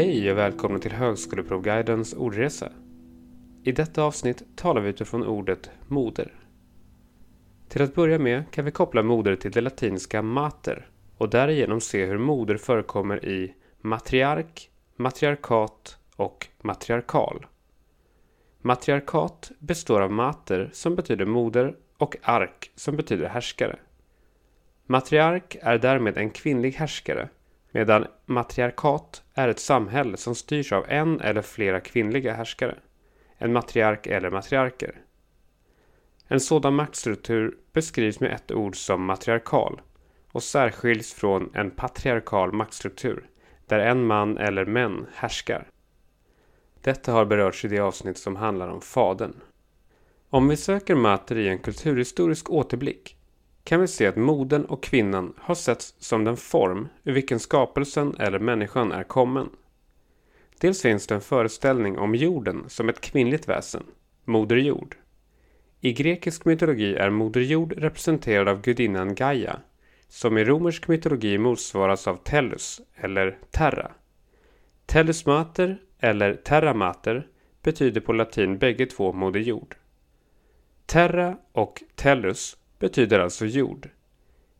Hej och välkomna till Högskoleprovguidens ordresa. I detta avsnitt talar vi utifrån ordet moder. Till att börja med kan vi koppla moder till det latinska mater och därigenom se hur moder förekommer i matriark, matriarkat och matriarkal. Matriarkat består av mater som betyder moder och ark som betyder härskare. Matriark är därmed en kvinnlig härskare medan matriarkat är ett samhälle som styrs av en eller flera kvinnliga härskare, en matriark eller matriarker. En sådan maktstruktur beskrivs med ett ord som matriarkal och särskiljs från en patriarkal maktstruktur där en man eller män härskar. Detta har berörts i det avsnitt som handlar om fadern. Om vi söker mater i en kulturhistorisk återblick kan vi se att moden och kvinnan har setts som den form ur vilken skapelsen eller människan är kommen. Dels finns det en föreställning om jorden som ett kvinnligt väsen, Moder Jord. I grekisk mytologi är Moder Jord representerad av gudinnan Gaia, som i romersk mytologi motsvaras av Tellus, eller Terra. Tellus Mater, eller Terra Mater, betyder på latin bägge två Moder Jord. Terra och Tellus betyder alltså jord.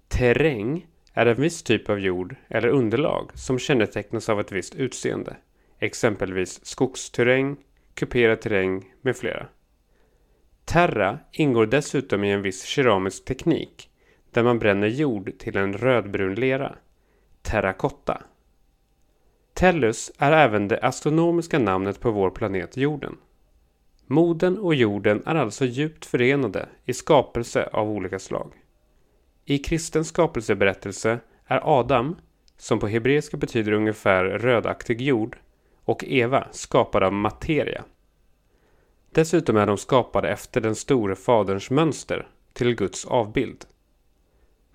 Terräng är en viss typ av jord eller underlag som kännetecknas av ett visst utseende, exempelvis skogsterräng, kuperad terräng med flera. Terra ingår dessutom i en viss keramisk teknik där man bränner jord till en rödbrun lera, terrakotta. Tellus är även det astronomiska namnet på vår planet jorden. Moden och jorden är alltså djupt förenade i skapelse av olika slag. I kristen skapelseberättelse är Adam, som på hebreiska betyder ungefär rödaktig jord, och Eva skapade av materia. Dessutom är de skapade efter den store faderns mönster till Guds avbild.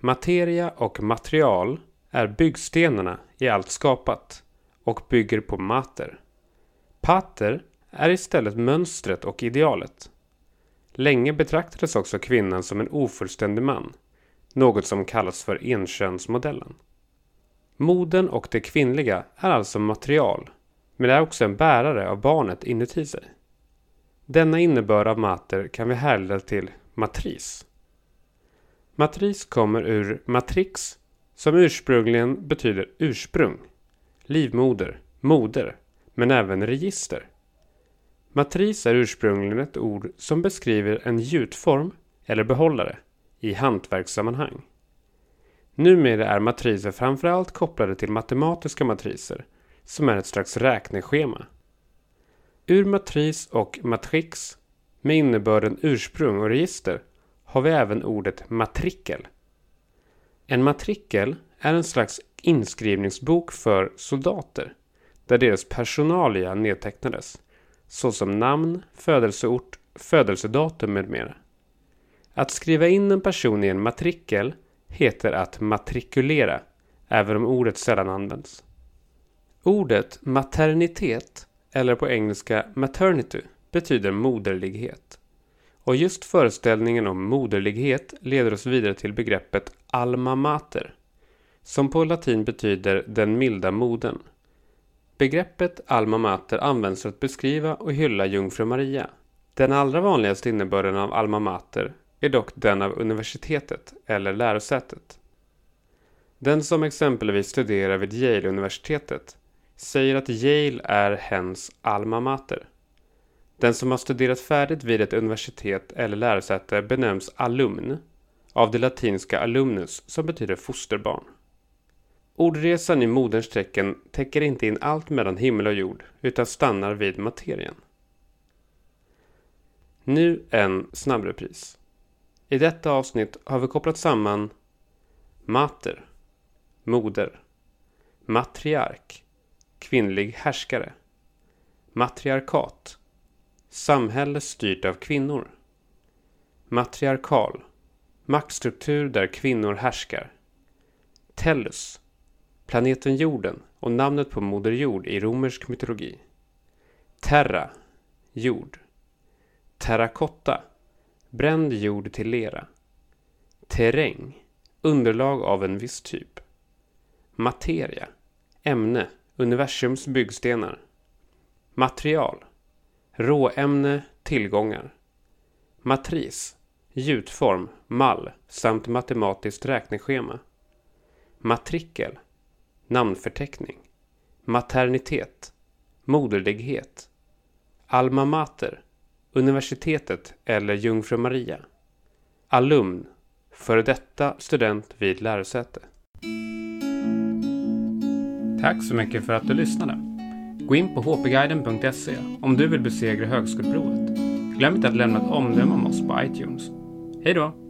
Materia och material är byggstenarna i allt skapat och bygger på mater. Pater är istället mönstret och idealet. Länge betraktades också kvinnan som en ofullständig man, något som kallas för enkönsmodellen. Moden och det kvinnliga är alltså material, men är också en bärare av barnet inuti sig. Denna innebörd av mater kan vi härleda till matris. Matris kommer ur matrix, som ursprungligen betyder ursprung, livmoder, moder, men även register. Matris är ursprungligen ett ord som beskriver en gjutform eller behållare i hantverkssammanhang. Numera är matriser framförallt kopplade till matematiska matriser som är ett slags räkneschema. Ur matris och matrix med innebörden ursprung och register har vi även ordet matrikel. En matrikel är en slags inskrivningsbok för soldater där deras personalia nedtecknades såsom namn, födelseort, födelsedatum med mera. Att skriva in en person i en matrikel heter att matrikulera, även om ordet sällan används. Ordet maternitet, eller på engelska maternity, betyder moderlighet. Och just föreställningen om moderlighet leder oss vidare till begreppet alma mater, som på latin betyder den milda moden. Begreppet alma mater används för att beskriva och hylla jungfru Maria. Den allra vanligaste innebörden av alma mater är dock den av universitetet eller lärosätet. Den som exempelvis studerar vid Yale-universitetet säger att Yale är hens alma mater. Den som har studerat färdigt vid ett universitet eller lärosäte benämns alumn av det latinska alumnus som betyder fosterbarn. Ordresan i moderns tecken täcker inte in allt mellan himmel och jord utan stannar vid materien. Nu en snabbrepris. I detta avsnitt har vi kopplat samman mater, moder, matriark, kvinnlig härskare, matriarkat, samhälle styrt av kvinnor, matriarkal, maktstruktur där kvinnor härskar, tellus, planeten jorden och namnet på Moder Jord i romersk mytologi. Terra, jord. Terrakotta, bränd jord till lera. Terräng, underlag av en viss typ. Materia, ämne, Universums byggstenar. Material. Råämne, tillgångar. Matris. Gjutform, mall samt matematiskt räkneschema. Matrikel. Namnförteckning. Maternitet. Moderlighet. Alma mater. Universitetet eller Jungfru Maria. Alumn. Före detta student vid lärosäte. Tack så mycket för att du lyssnade. Gå in på hpguiden.se om du vill besegra högskoleprovet. Glöm inte att lämna ett omdöme om oss på iTunes. Hej då!